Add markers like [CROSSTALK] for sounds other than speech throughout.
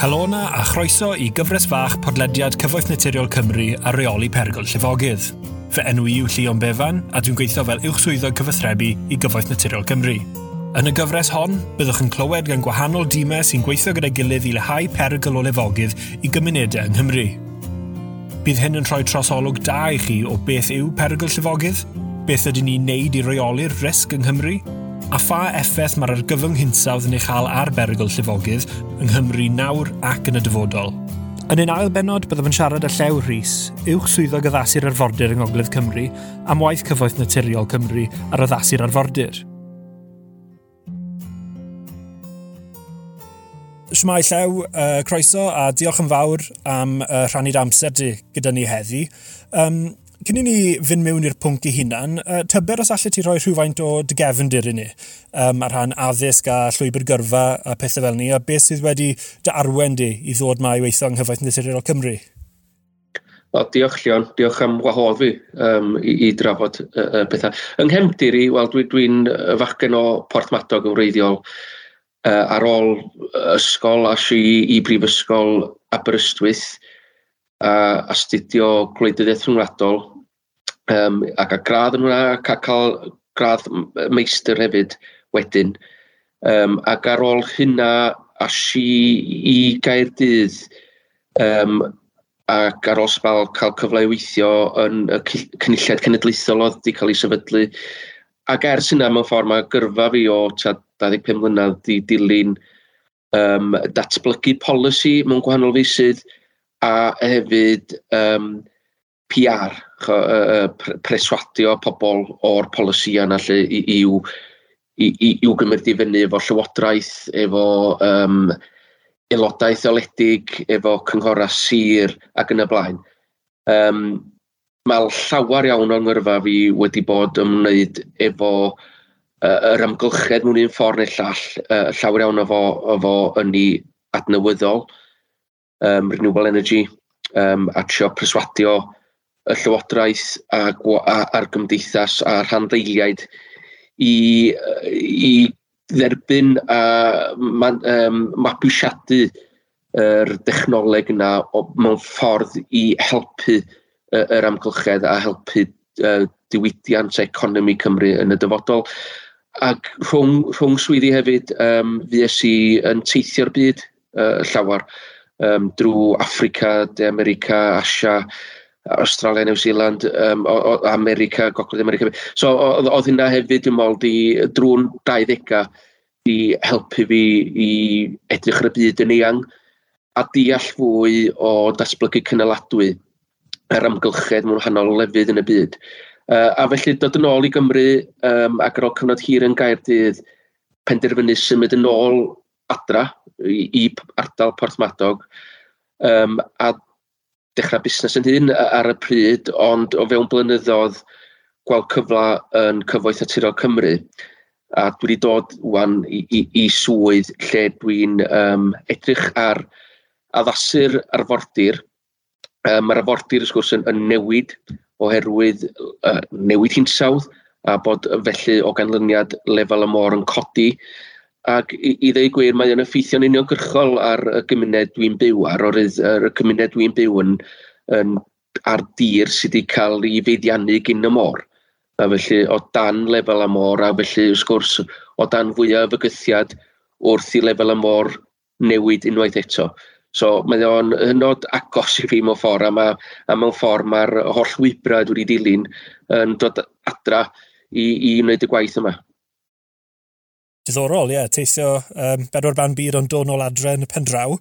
Helona a chroeso i gyfres fach podlediad Cyfoeth Naturiol Cymru a reoli pergol llifogydd. Fy enw i yw Llion Befan a dwi'n gweithio fel uwchswyddo cyfathrebu i Gyfoeth Naturiol Cymru. Yn y gyfres hon, byddwch yn clywed gan gwahanol dimau sy'n gweithio gyda'i gilydd i leihau perygl o lefogydd i gymunedau yng Nghymru. Bydd hyn yn rhoi trosolwg da i chi o beth yw perygl llifogydd, beth ydyn ni'n neud i reoli'r risg yng Nghymru, a pha effaith mae'r argyfwng hinsawdd yn ei chael ar berygl llifogydd yng Nghymru nawr ac yn y dyfodol. Yn un ail benod, byddaf yn siarad â Llew Rhys, uwch swyddog addasu'r arfordir yng Ngogledd Cymru, am waith cyfoeth naturiol Cymru ar addasu'r arfordir. Shmai Llew, uh, croeso a diolch yn fawr am uh, rhannu'r amser di gyda ni heddi. Um, Cyn i ni fynd mewn i'r pwnc i hunan, uh, tyber os allai ti roi rhywfaint o dygefndir i ni um, ar rhan addysg a llwybr gyrfa a pethau fel ni, a beth sydd wedi dy arwen di i ddod mae i weithio yng Nghyfaith Naturiol Cymru? O, diolch Leon. diolch am wahodd fi um, i, i drafod uh, pethau. Yng Nghemdir i, wel, dwi'n dwi, fachgen o Portmadog yn wreiddiol uh, ar ôl ysgol a si i brifysgol Aberystwyth a astudio gwleidyddiaeth rhwngwladol um, ac a gradd yn hwnna, ac a cael gradd meistr hefyd wedyn. Um, ac ar ôl hynna, si i Gaerdydd, um, ac ar ôl sbal cael cyfle i weithio yn y cynulliad cenedlaethol oedd wedi cael ei sefydlu. Ac ers hynna, mewn ffordd mae gyrfa fi o 25 mlynedd di dilyn um, datblygu polisi mewn gwahanol feisydd a hefyd um, PR, cho, uh, preswadio pobl o'r polisia yna lle i, i'w, i, i'w gymryd i fyny efo llywodraeth, efo um, aelodaeth oledig, efo cynghora sir ac yn y blaen. Um, Mae llawer iawn o'n ngyrfa fi wedi bod ymwneud efo uh, yr amgylchedd mewn un ffordd neu llall, uh, llawer iawn efo, fo, yn ei adnewyddol, um, renewable energy, um, a trio preswadio y Llywodraeth a, a, a'r Gymdeithas a'r Handdeiliaid i, i dderbyn a man, um, mabwysiadu yr dechnoleg yna o, mewn ffordd i helpu uh, yr amgylchedd a helpu uh, diwydiant a economi Cymru yn y dyfodol. Ac rhwng, rhwng swyddi hefyd, um, fues i yn teithio'r byd uh, llawer um, drwy Africa, De America, Asia, Australia, New Zealand, um, o, o America, Gogledd America. So oedd hynna hefyd, yn meddwl, di, drwy'n 20 i helpu fi i edrych ar y byd yn eang a deall fwy o datblygu cynaladwy yr amgylchedd mewn hanol lefydd yn y byd. Uh, a felly dod yn ôl i Gymru um, ac ar ôl cyfnod hir yn Gaerdydd, penderfynu symud yn ôl adra i, i ardal Porthmadog um, a dechrau busnes yn hyn ar y pryd, ond o fewn blynyddoedd gweld cyfla yn cyfoeth naturiol Cymru. A dwi wedi dod wan i, i, i swydd lle dwi'n um, edrych ar addasu'r arfordir. Um, mae'r arfordir, wrth gwrs, yn, yn newid oherwydd uh, newid hinsawdd a bod felly o ganlyniad lefel y môr yn codi. Ac i, i ddeu gwir, mae yn effeithio'n uniongyrchol ar y gymuned dwi'n byw ar, o'r ar y gymuned dwi'n byw yn, yn ar dir sydd wedi cael ei feiddiannu gyn y môr. A felly, o dan lefel y môr, a felly, wrth gwrs, o dan fwyaf y gythiad wrth i lefel y môr newid unwaith eto. So mae o'n hynod agos i fi mewn ffordd, a, ma, a mewn ffordd mae'r holl wybrau wedi dilyn yn dod adra i, i wneud y gwaith yma diddorol, ie, yeah, teisio um, bedwar ban byd ond dod nôl adren pen draw.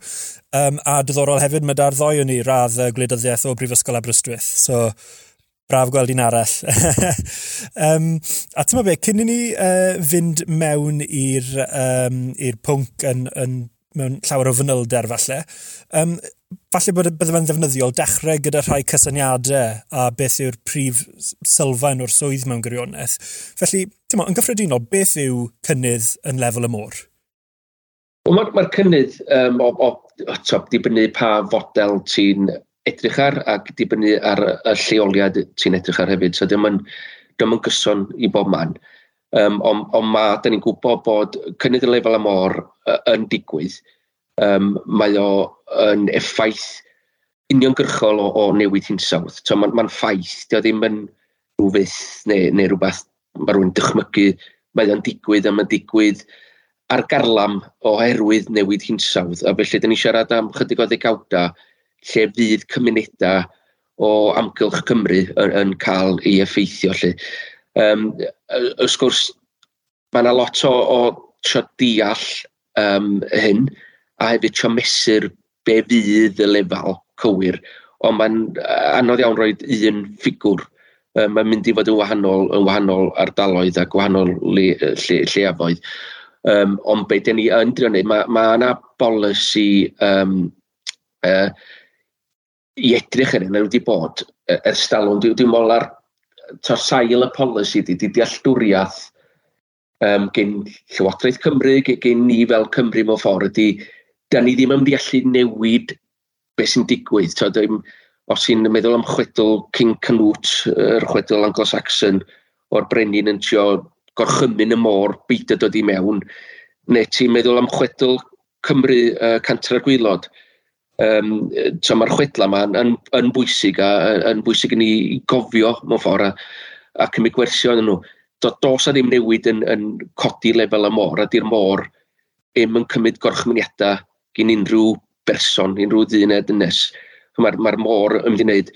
Um, a diddorol hefyd, mae da'r ddoi o'n i radd y gwleidyddiaeth o Brifysgol Aberystwyth. So, braf gweld un arall. [LAUGHS] um, a ti'n be, cyn i ni uh, fynd mewn i'r um, i'r pwnc yn, yn, mewn llawer o fanylder falle, um, falle bod bydde fe'n ddefnyddiol dechrau gyda rhai cysyniadau a beth yw'r prif sylfaen o'r swydd mewn gwirionedd. Felly, Tyma, yn gyffredinol, beth yw cynnydd yn lefel y môr? Wel, mae'r ma cynnydd um, o, o, o top, dibynnu pa fodel ti'n edrych ar ac dibynnu ar y lleoliad ti'n edrych ar hefyd. So, dim yn, dim yn gyson i bob man. Um, ond on mae, da ni'n gwybod bod cynnydd y lefel y môr uh, yn digwydd. Um, mae o yn effaith uniongyrchol o, o newid hinsawdd. So, mae'n ma, ffaith, dio ddim yn rhywbeth neu, neu rhywbeth mae rhywun dychmygu mae o'n digwydd a mae'n digwydd ar garlam oherwydd newid hinsawdd. A felly, da ni siarad am chydig o ddegawda lle fydd cymunedau o amgylch Cymru yn, yn cael ei effeithio. Lle. Um, ys gwrs, mae yna lot o, o trio deall um, hyn, a hefyd trio mesur be fydd y lefel cywir, ond mae'n anodd iawn roed un ffigwr um, mae'n mynd i fod yn wahanol, yn wahanol ardaloedd a gwahanol le, lle, lleafoedd. Um, ond be dyn ni yn drio wneud, mae yna bolisi um, uh, i edrych yn e, yna wedi bod ers dalwn. Dwi'n dwi meddwl ar tor sail y polisi di, di dealltwriaeth um, gen Llywodraeth Cymru, gen ni fel Cymru mewn ffordd, ydy, da ni ddim yn mynd newid beth sy'n digwydd. So, os ti'n meddwl am chwedl King Canute, yr er chwedl Anglo-Saxon, o'r brenin yn tio gorchymyn y môr, beidio dod i mewn, neu ti'n meddwl am chwedl Cymru uh, Cantra Gwylod. Um, so mae'r chwedla yma yn, yn, yn, bwysig a yn bwysig i ni gofio mewn ffordd a, a cymryd gwersio yn nhw. Do, dos a ddim newid yn, yn codi lefel y môr, a di'r môr ddim yn cymryd gorchmyniadau gyn unrhyw berson, unrhyw ddyn neu dynes. Mae'r ma môr yn mynd i wneud.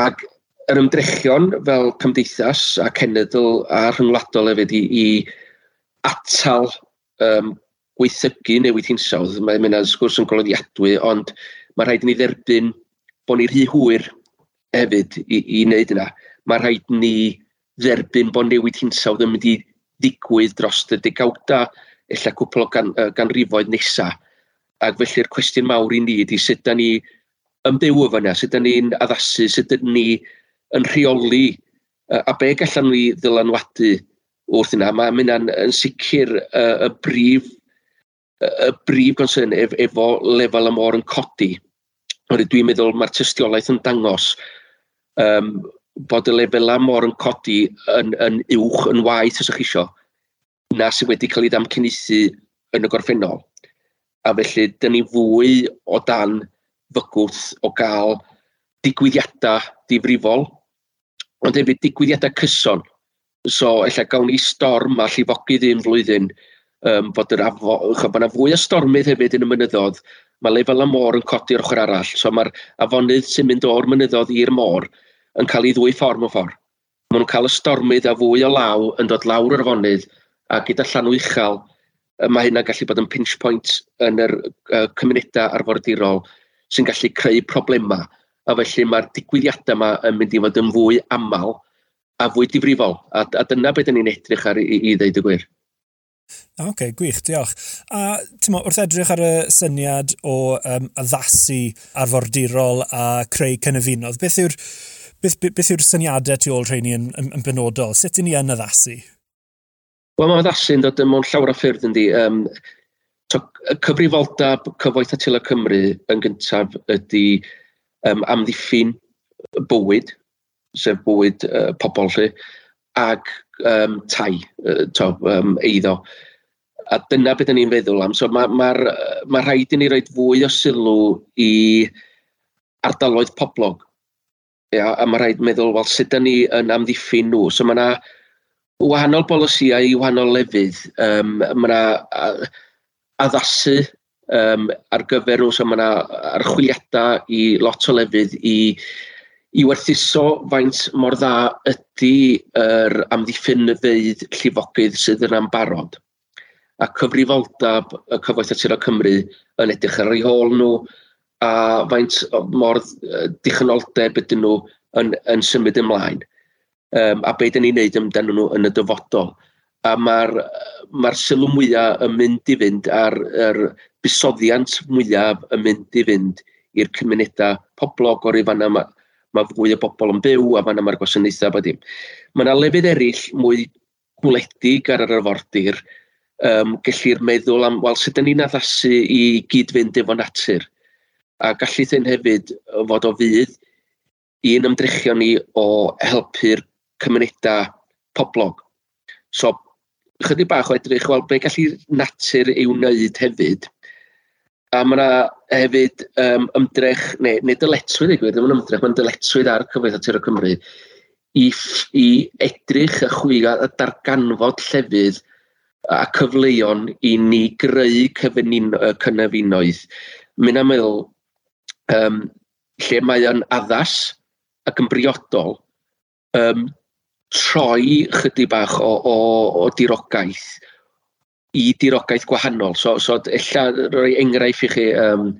Ac yr ymdrechion fel cymdeithas a cenedl a rhyngwladol hefyd i, i atal um, gweithygu newid hinsawdd. Mae yna sgwrs yn goloddiadwy, ond mae rhaid i ni dderbyn bod ni'n rhy hwyr hefyd i, i wneud yna. Mae rhaid ni dderbyn bod newid hinsawdd yn mynd i ddigwydd dros y degawda, efallai cwpl o gan, uh, ganrifoedd nesaf. Ac felly'r cwestiwn mawr i ni ydy sut da ni ymdew efo yna, sut ydyn ni'n addasu, sut ydyn ni yn rheoli, a be gallan ni ddylanwadu wrth yna. Mae hynna'n yn sicr y brif y brif gonsern ef, efo lefel y môr yn codi. Oedden dwi'n meddwl mae'r tystiolaeth yn dangos um, bod y lefel y môr yn codi yn, yn uwch, yn waith os ych isio, na sydd wedi cael ei ddamcynithu yn y gorffennol. A felly, dyn ni fwy o dan fygwth o gael digwyddiadau difrifol, ond hefyd digwyddiadau cyson. So, efallai gawn ni storm a llifogydd un flwyddyn, um, bod yr afo, chwa, bod yna fwy o stormydd hefyd yn y mynyddodd, mae lefel y môr yn codi'r ochr arall, so mae'r afonydd sy'n mynd o'r mynyddodd i'r môr yn cael ei ddwy ffordd o ffordd. Maen nhw'n cael y stormydd a fwy o law yn dod lawr yr afonydd, a gyda llanw uchel, mae hynna'n gallu bod yn pinch point yn yr uh, cymunedau arfordirol sy'n gallu creu problemau. A felly mae'r digwyddiadau yma yn mynd i fod yn fwy aml a fwy difrifol. A, a dyna beth ni'n edrych ar i, i ddeud y gwir. Oce, okay, gwych, diolch. A mo, wrth edrych ar y syniad o um, addasu arfordirol a creu cynefinodd, beth yw'r beth, beth yw syniadau tu ôl rheini yn, yn, yn benodol? Sut ydyn ni yn addasu? Wel, mae addasu'n dod yn mewn llawer o ffyrdd yndi. Um, So, y cyfrifoldab cyfoeth a tila Cymru yn gyntaf ydy um, amddiffyn bywyd, sef bywyd uh, pobl lle, ag um, tai, uh, to, um, eiddo. A dyna beth ni'n feddwl am. So mae ma, ma, rhaid i ni roed fwy o sylw i ardaloedd poblog. Ia, a mae rhaid meddwl, wel, sut da ni yn amddiffyn nhw? So mae yna wahanol bolisiau i wahanol lefydd. Um, mae yna addasu um, ar gyfer nhw, so mae yna archwiliadau i lot o lefydd i, i werthuso faint mor dda ydy yr amddiffyn y feidd llifogydd sydd yn barod. A cyfrifoldab y Cyfoeth o Cymru yn edrych ar ei hôl nhw, a faint mor dichynoldeb ydyn nhw yn, yn symud ymlaen. Um, a beth dyn ni'n neud amdano nhw yn y dyfodol a mae'r ma sylw mwyaf yn mynd i fynd a'r er busoddiant mwyaf yn mynd i fynd i'r cymunedau poblog o'r fan yma. Mae fwy o bobl yn byw a fan yma'r gwasanaethau bod dim. Mae yna lefydd eraill mwy gwledig ar yr arfordir, um, gellir meddwl am, wel, sut ydym ni'n addasu i gyd-fynd efo natur. A gallu hyn hefyd fod o fydd un ymdrechion ni o helpu'r cymunedau poblog. So, chydig bach o edrych, wel, be gallu natur i'w hmm. wneud hefyd. A mae yna hefyd um, ymdrech, neu, neu dyletswydd i gwir, ddim yn ymdrech, mae'n dyletswydd ar cyfoeth Natur o Cymru i, i edrych a chwilio a darganfod llefydd a cyfleon i ni greu cyfynin, cynnefinoedd. Mynd am meddwl, um, lle mae o'n addas ac yn briodol, um, troi chydig bach o, o, o dirogaeth i dirogaeth gwahanol. So, so ella roi enghraifft i chi, um,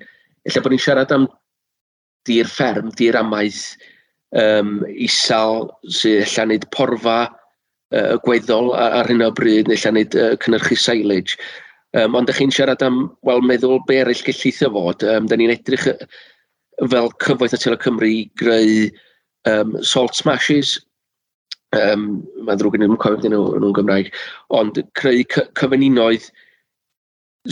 ella bod ni'n siarad am dir fferm, dir amaeth, um, isal sydd ella wneud porfa uh, gweddol ar hyn o bryd, neu ella wneud uh, cynnyrchu silage. Um, ond ydych chi'n siarad am, wel, meddwl be eraill gellitho fod. Um, da ni'n edrych fel cyfoeth y Telo Cymru i greu um, salt smashes, um, mae'n ddrwg yn ddim yn cofio nhw, nhw'n Gymraeg, ond creu cyfyninoedd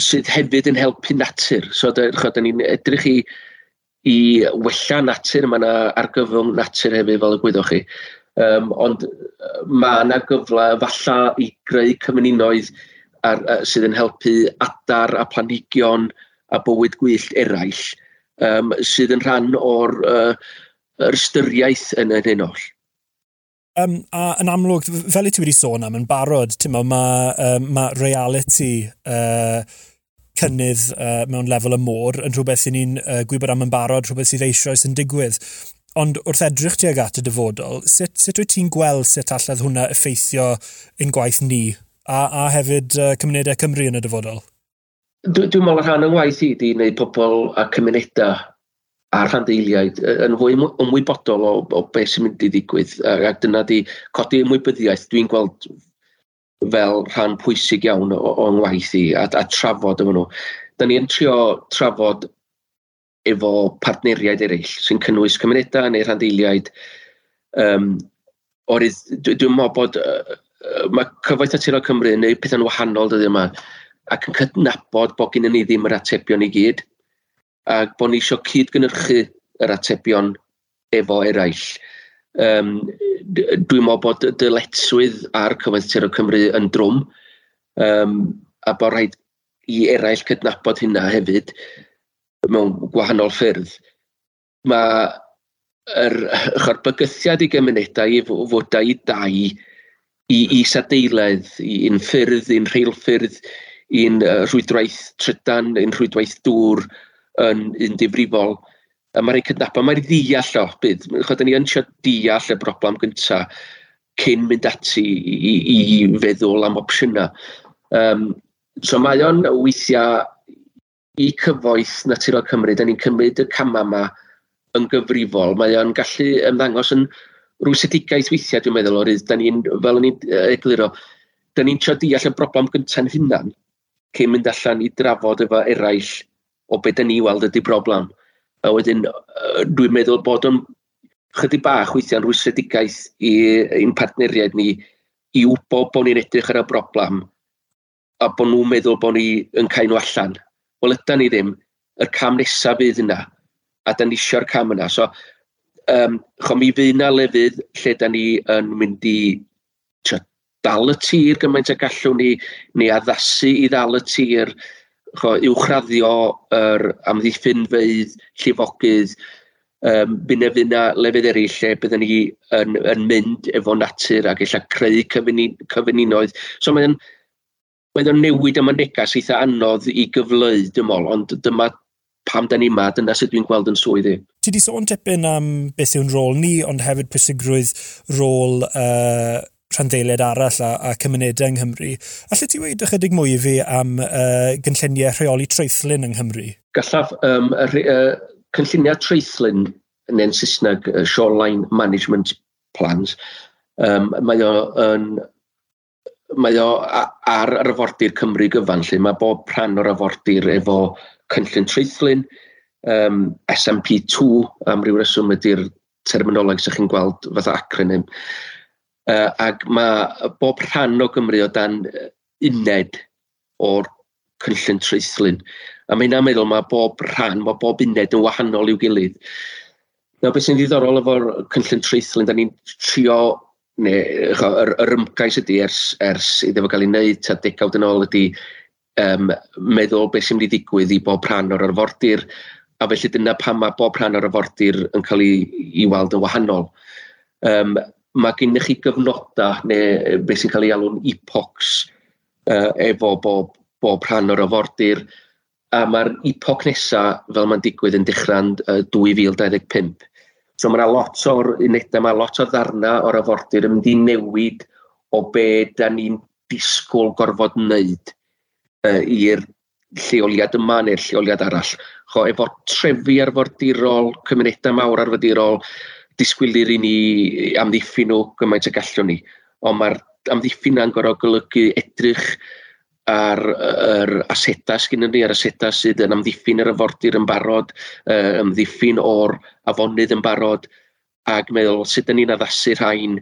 sydd hefyd yn helpu natur. So, da ni'n edrych i, i wella natur, mae yna argyfwng natur hefyd fel y gwyddoch chi. Um, ond mae yna gyfle falla i greu cymuninoedd ar, uh, sydd yn helpu adar a planigion a bywyd gwyllt eraill, um, sydd yn rhan o'r uh, ystyriaeth yn yr un oll um, a yn amlwg, fel i ti wedi sôn am yn barod, ti'n ma, mae um, ma reality uh, cynnydd uh, mewn lefel y môr yn rhywbeth sy'n ni'n uh, gwybod am yn barod, rhywbeth sydd eisoes yn digwydd. Ond wrth edrych ti ag at y dyfodol, sut, sut wyt ti'n gweld sut allad hwnna effeithio ein gwaith ni a, a hefyd uh, cymunedau Cymru yn y dyfodol? Dwi'n dwi meddwl rhan o'n waith i di wneud pobl a cymunedau a'r rhandeiliaid yn fwy ymwybodol o, o beth sy'n mynd i ddigwydd. Ac dyna di codi ymwybyddiaeth dwi'n gweld fel rhan pwysig iawn o, o'n waith i a, a trafod efo nhw. Da ni yn trio trafod efo partneriaid eraill sy'n cynnwys cymunedau neu rhandeiliaid. Um, orydd, dwi'n dwi meddwl bod uh, uh, mae cyfoeth naturiol Cymru yn gwneud pethau'n wahanol dydw yma ac yn cydnabod bod gen i ni ddim yr atebion i gyd ac bod ni eisiau cydgynyrchu yr atebion efo eraill. Um, dwi'n meddwl bod dyletswydd ar Cyfaith Tero Cymru yn drwm, um, a bod rhaid i eraill cydnabod hynna hefyd mewn gwahanol ffyrdd. Mae yr chorbygythiad i gymunedau i fodau i dau, i isadeiledd, i i'n ffyrdd, i'n rheilffyrdd, i'n uh, rhwydwaith trydan, i'n rhwydwaith dŵr, yn un difrifol. A mae'n rhaid cydnabod, mae'n rhaid ddeall o, bydd. Chod, ni yn siarad deall y broblem gyntaf cyn mynd ati i, i, i feddwl am opsiynau. Um, so mae o'n weithiau i cyfoeth Naturiol Cymru, da ni'n cymryd y cama yma yn gyfrifol. Mae o'n gallu ymddangos yn rwysedigaeth weithiau, dwi'n meddwl, oherwydd, da ni'n, fel ni'n egluro, da ni'n siarad deall y broblem gyntaf yn hunan cyn mynd allan i drafod efo eraill o beth ni weld ydy broblem. A wedyn, dwi'n meddwl bod yn chydig bach weithiau'n rwysedigaeth i'n partneriaid ni i wybod bod ni'n edrych ar y broblem a bod nhw'n meddwl bod ni yn cael nhw allan. Wel, ydy ni ddim. Y cam nesaf fydd yna. A da ni eisiau'r cam yna. So, um, cho mi fydd yna lefydd lle da ni yn mynd i tio, dal y tir gymaint a gallwn ni, neu addasu i ddal y tir, cho, uwchraddio yr amddiffyn feidd llifogydd um, byna fyna lefydd eraill lle byddwn ni yn, yn mynd efo natur ac eisiau creu cyfyninoedd. So mae'n mae o'n newid yma negas eitha anodd i gyfleu, dim ol, ond dyma pam da ni yma, dyna sydd dwi'n gweld yn swyddi. Ti di sôn tipyn am beth yw'n rôl ni, ond hefyd pwysigrwydd rôl uh, rhandeiliad arall a, a cymunedau yng Nghymru. Alla ti weid ychydig mwy i fi am uh, gynlluniau rheoli treithlyn yng Nghymru? Gallaf, um, y, uh, cynlluniau treithlyn neu'n Saesneg, uh, Shoreline Management Plans, um, mae o yn mae o ar yr afordir Cymru gyfan, lle mae bob rhan o'r afordir efo cynllun treithlyn, um, SMP2, am ryw reswm ydy'r terminoleg sy'ch chi'n gweld fatha acronym, Uh, ac mae bob rhan o Gymru o dan uned o'r cynllun treithlun. A mae hynna'n meddwl mae bob rhan, mae bob uned yn wahanol i'w gilydd. Nawr, beth sy'n ddiddorol efo'r cynllun treithlun, da ni'n trio, neu yr, yr ymgais ydy ers, ers iddo fo gael ei wneud, ta degawd yn ôl ydy um, meddwl beth sy'n mynd i ddigwydd i bob rhan o'r arfordir, a felly dyna pam mae bob rhan o'r arfordir yn cael ei, ei weld yn wahanol. Um, mae gennych chi gyfnodau neu beth sy'n cael ei alw'n epochs uh, efo bob, bob rhan o'r afordir a mae'r epoch nesaf fel mae'n digwydd yn dechrau'n uh, 2025. So mae yna lot o'r unedau, mae lot o ddarna o'r afordir yn mynd i newid o be da ni'n disgwyl gorfod wneud uh, i'r lleoliad yma neu'r lleoliad arall. Cho, efo trefi arfordirol, cymunedau mawr arfordirol, disgwylir i ni amddiffyn nhw gymaint y gallwn ni, ond mae'r amddiffyn na'n gorau golygu edrych ar yr aseda sgyn ni, ar aseda sydd yn amddiffyn yr afordir yn barod, uh, amddiffyn o'r afonydd yn barod, ac meddwl sut ydyn ni'n addasu rhain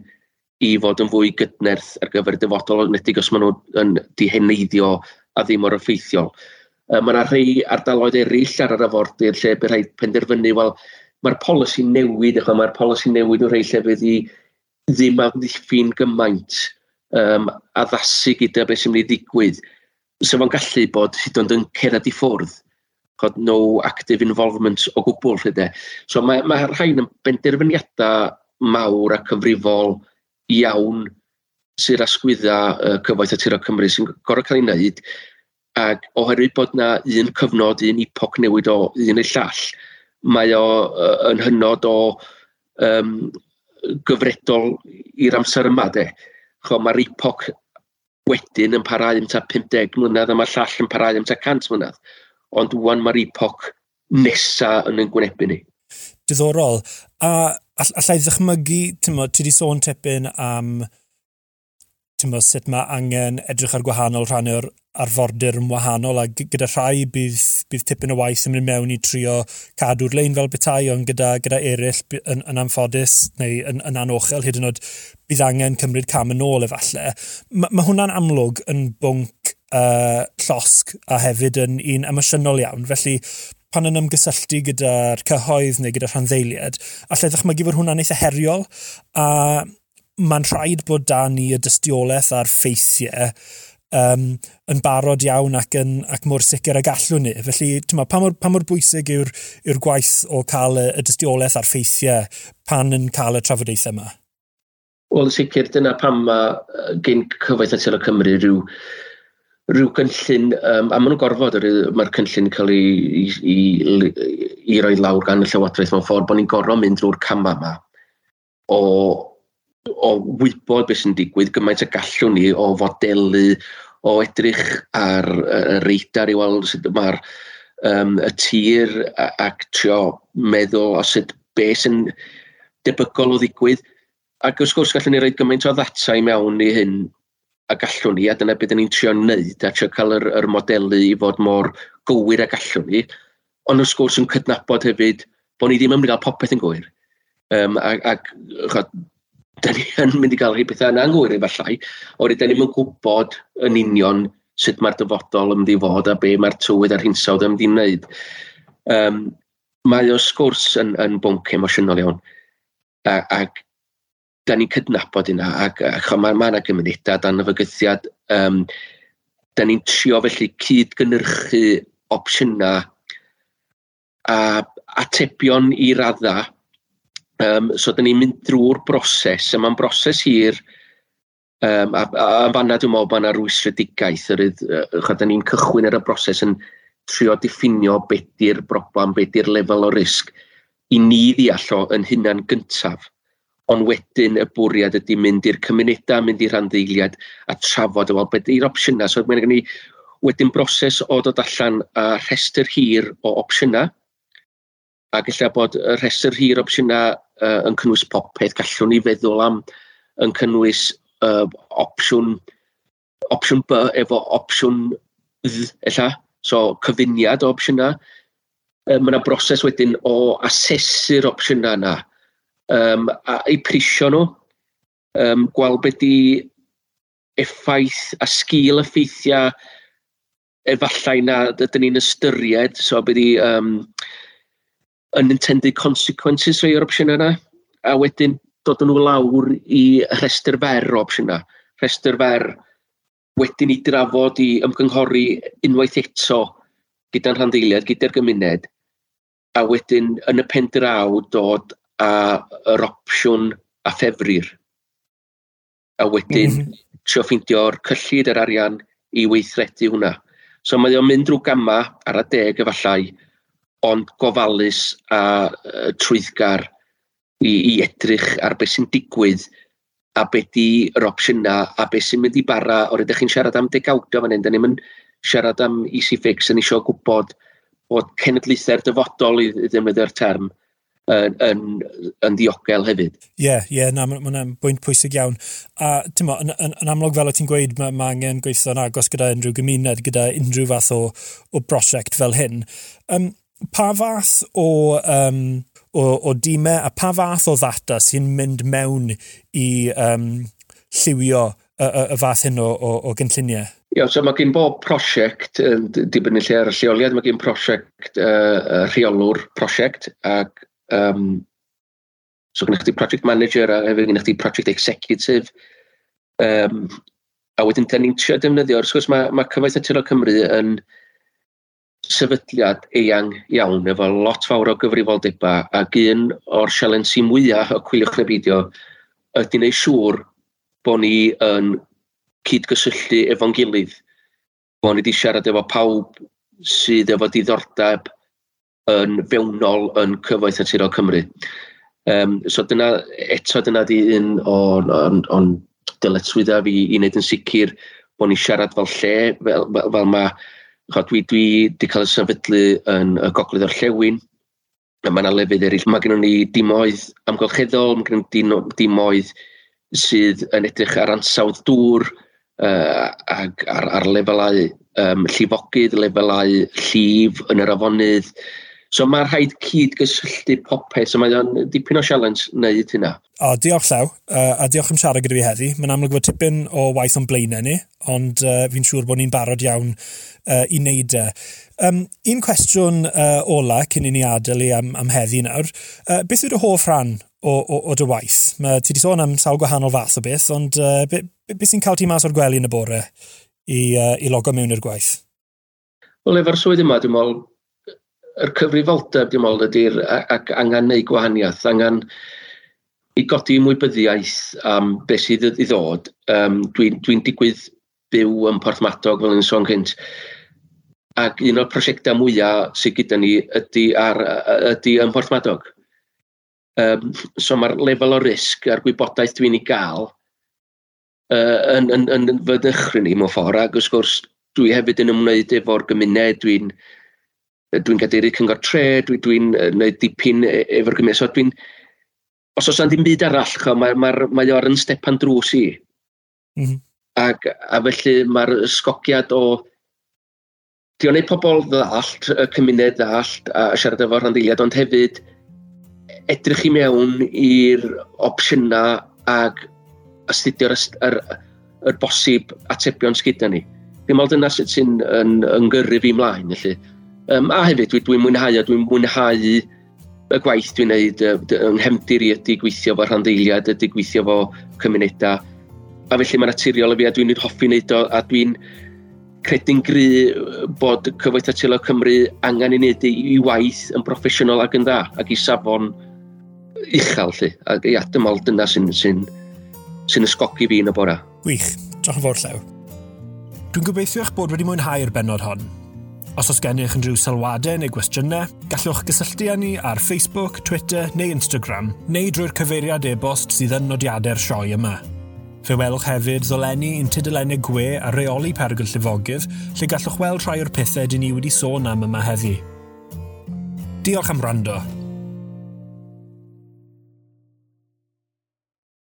i fod yn fwy gydnerth ar gyfer dyfodol, nedig os maen nhw yn diheneiddio a ddim o'r effeithiol. Uh, mae yna rhai ardaloedd eraill ar yr afordir lle bydd rhaid penderfynu, wel, mae'r polisi newid, achos mae'r polisi newid o rei llefydd i ddim amddiffyn gymaint um, addasu gyda beth sy'n mynd i ddigwydd. So fo'n gallu bod hyd ond yn cerad i ffwrdd, chod no active involvement o gwbl rhydde. So mae, mae rhain yn benderfyniadau mawr a cyfrifol iawn sy'n rasgwydda uh, cyfoeth y tiro Cymru sy'n gorau cael ei wneud, ac oherwydd bod na un cyfnod, un epoch newid o un ei llall, mae o uh, yn hynod o um, gyfredol i'r amser yma, de. Chwa, mae'r epoch wedyn yn parhau am ta 50 mlynedd a mae'r llall yn parhau am ta 100 mlynedd. Ond wwan mae'r epoch nesa yn yn gwynebu ni. Diddorol. A allai ddychmygu, ti wedi sôn tipyn am mo, sut mae angen edrych ar gwahanol rhannu'r arfordir yn wahanol a gyda rhai bydd, bydd tipyn o waith yn mynd mewn i trio cadw'r lein fel betai ond gyda, gyda eraill yn, yn anffodus neu yn, yn anochel hyd yn oed bydd angen cymryd cam yn ôl efallai. Mae ma hwnna'n amlwg yn bwnc uh, llosg a hefyd yn un emosiynol iawn felly pan yn ymgysylltu gyda'r cyhoedd neu gyda rhanddeiliad, allai ddechmygu fod hwnna'n eitha heriol a mae'n rhaid bod da ni y dystiolaeth a'r ffeithiau um, yn barod iawn ac, yn, ac mor sicr a gallwn ni. Felly, tyma, pa, mor, pa mor bwysig yw'r yw gwaith o cael y, y dystiolaeth a'r ffeithiau pan yn cael y trafodaethau yma? Wel, sicr, dyna pam mae gen Cyfoeth Atyl o Cymru rhyw rhyw gynllun, um, a maen nhw'n gorfod, mae'r cynllun cael ei, i, i, i roi lawr gan y Llywodraeth mewn ffordd, bod ni'n gorfod mynd drwy'r cama yma o o wybod beth sy'n digwydd gymaint y gallwn ni o fodelu, o edrych ar y reidar i weld sut mae'r um, y tir ac trio meddwl o sut beth sy'n debygol o ddigwydd. Ac wrth gwrs gallwn ni roi gymaint o ddata i mewn i hyn a gallwn ni, a dyna beth ni'n trio wneud, a trio cael yr, yr modelu i fod mor gywir a gallwn ni, ond wrth gwrs yn cydnabod hefyd bod ni ddim yn mynd i gael popeth yn gywir. Um, ac, ac da ni yn mynd i gael rhai pethau yna'n gywir efallai, oherwydd da ni'n gwybod yn union sut mae'r dyfodol yn mynd i fod a be mae'r tywydd a'r hinsawdd i wneud. Um, mae o sgwrs yn, yn bwnc emosiynol iawn, a, ac da ni'n cydnabod yna, ac, ac mae yna ma gymunedau dan y fygythiad, um, da ni'n trio felly cyd-gynyrchu opsiynau a atebion i raddau Um, so, da ni'n mynd drwy'r broses, a mae'n broses hir, um, a, a, a fanna dwi'n meddwl bod yna rwysredigaeth, yr ydd, uh, da ni'n cychwyn ar y broses yn trio diffinio beth di'r broblem, beth di'r lefel o risg, i ni ddeall o yn hynna'n gyntaf. Ond wedyn y bwriad ydy mynd i'r cymunedau, mynd i'r rhanddeiliad a trafod o wel beth yw'r opsiynau. So mae'n gen i wedyn broses o dod allan a rhestr hir o opsiynau, a gallai bod y rhestr hir opsiynau uh, yn cynnwys popeth gallwn ni feddwl am yn cynnwys uh, opsiwn, opsiwn B efo opsiwn dd, ella, so cyfuniad o opsiynau. Um, mae yna broses wedyn o asesu'r opsiynau yna um, a eu prisio nhw, um, gweld beth di effaith a sgil effeithiau efallai na dydyn ni'n ystyried, so beth di um, unintended consequences rhai o'r opsiynau yna, a wedyn dod nhw lawr i rhestr fer o opsiynau. Rhestr fer wedyn i drafod i ymgynghori unwaith eto gyda'n rhandeiliad, gyda'r gymuned, a wedyn yn y pen draw dod a yr opsiwn a ffefrir. A wedyn mm -hmm. trio ffeindio'r cyllid yr arian i weithredu hwnna. So mae o'n mynd drwy gamma ar y deg efallai, ond gofalus a uh, trwyddgar i, i edrych ar beth sy'n digwydd a beth di yr opsiynau a beth sy'n mynd i bara o'r ydych chi'n siarad am degawdio fan hyn. Da ni'n siarad am easy fix yn eisiau gwybod bod cenedlaethau'r dyfodol i ddefnyddio'r term yn, yn, yn ddiogel hefyd. Ie, yeah, ie, yeah, na, mae hwnna'n bwynt pwysig iawn. A ti'n mo, yn, yn, yn amlwg fel o ti'n gweud, mae ma angen gweithio'n agos gyda unrhyw gymuned, gyda unrhyw fath o, o brosiect fel hyn. Um, pa fath o, um, o, o dîmau e, a pa fath o ddata sy'n mynd mewn i um, lliwio y, y, y fath hyn o, o, o gynlluniau? Ia, so mae gen bob prosiect, dibynnu lle ar y lleoliad, mae gen prosiect uh, rheolwr prosiect, ac um, so gynnwch chi project manager a hefyd gynnwch chi project executive, um, a wedyn da ni'n trio defnyddio, wrth gwrs mae, mae Cyfaith Naturiol Cymru yn, sefydliad eang iawn efo lot fawr o gyfrifoldeba ac un o'r sialensi mwyaf o Cwyliwch neu Beidio ydy wneud siŵr bod ni yn cydgysylltu efo'n gilydd. Bod ni wedi siarad efo pawb sydd efo diddordeb yn fewnol yn cyfoeth naturiol Cymru. Um, so dyna, eto dyna di un o'n, on, on dyletswydda fi i wneud yn sicr bod ni siarad fel lle, fel, fel, fel mae Chod, dwi wedi cael y sefydlu yn y Gogledd o'r llewn, a mae yna lefydd eraill. Mae gennym ni dim oedd amgylcheddol, mae gennym ni dim oedd sydd yn edrych ar ansawdd dŵr uh, ac ar, ar lefelau um, llifogydd, lefelau llif yn yr afonydd, So mae rhaid cyd-gysylltu popeth, so mae o'n dipyn o sialens wneud hynna. O, diolch llaw, uh, a diolch am siarad gyda fi heddi. Mae'n amlwg fod tipyn o waith o'n blaenau ni, ond uh, fi'n siŵr bod ni'n barod iawn uh, i wneud e. Um, un cwestiwn uh, ola cyn i ni adael i am, am heddi nawr. Uh, beth yw'r hoff rhan o, o, o dy waith? Mae ti wedi sôn am sawl gwahanol fath o beth, ond uh, beth be, be sy'n cael ti mas o'r gwely yn y bore i, uh, i logo mewn i'r gwaith? Wel, efo'r swydd yma, dwi'n meddwl yr cyfrifoldeb, dim ond, ydy'r ac angen neu gwahaniaeth, angen i godi ymwybyddiaeth am beth sydd i ddod. Um, Dwi'n dwi, digwydd byw yn Porthmadog fel yn sôn cynt. Ac un o'r prosiectau mwyaf sydd gyda ni ydy, ar, ydy yn Porthmadog. Um, so mae'r lefel o risg a'r gwybodaeth dwi'n ei gael uh, yn, yn, yn yn fynychry ni mewn ffordd. Ac wrth gwrs, dwi hefyd yn ymwneud efo'r gymuned, dwi'n dwi'n gadeiru cyngor tre, dwi'n dwi, dwi gwneud dipyn e, efo'r gymys. So dwi'n, os oes ddim byd arall, mae, mae, mae o'r yn stepan drws i. Mm -hmm. Ac, a felly mae'r sgogiad o... Di o'n ei pobl ddallt, y cymuned ddallt, a siarad efo rhanddeiliad, ond hefyd edrych i mewn i'r opsiynau ac astudio'r yr, yr bosib atebion sgyda ni. Dwi'n meddwl dyna sy'n yn, yn, yn gyrru fi mlaen, felly. Um, a hefyd, dwi'n dwi mwynhau a dwi'n mwynhau y gwaith dwi'n neud yng nghefndir i ydy gweithio fo rhandeiliad, ydy gweithio fo cymunedau. A felly mae'n naturiol y fi a dwi'n hoffi wneud o a dwi'n credu'n gry bod Cyfoeth Atylo Cymru angen i wneud i waith yn broffesiynol ac yn dda ac i safon uchel lle. A ia, dyma dyna sy'n sy sy ysgogi fi yn y bora. Gwych, diolch yn fawr llew. Dwi'n gobeithio eich bod wedi mwynhau'r benod hon Os oes gennych unrhyw sylwadau neu gwestiynau, gallwch gysylltu â ni ar Facebook, Twitter neu Instagram, neu drwy'r cyfeiriad e-bost sydd yn nodiadau'r sioe yma. Fe welwch hefyd ddolenni un tudalennau gwe a reoli pergyl llifogydd, lle gallwch weld rhai o'r pethau dyn ni wedi sôn am yma heddi. Diolch am rando.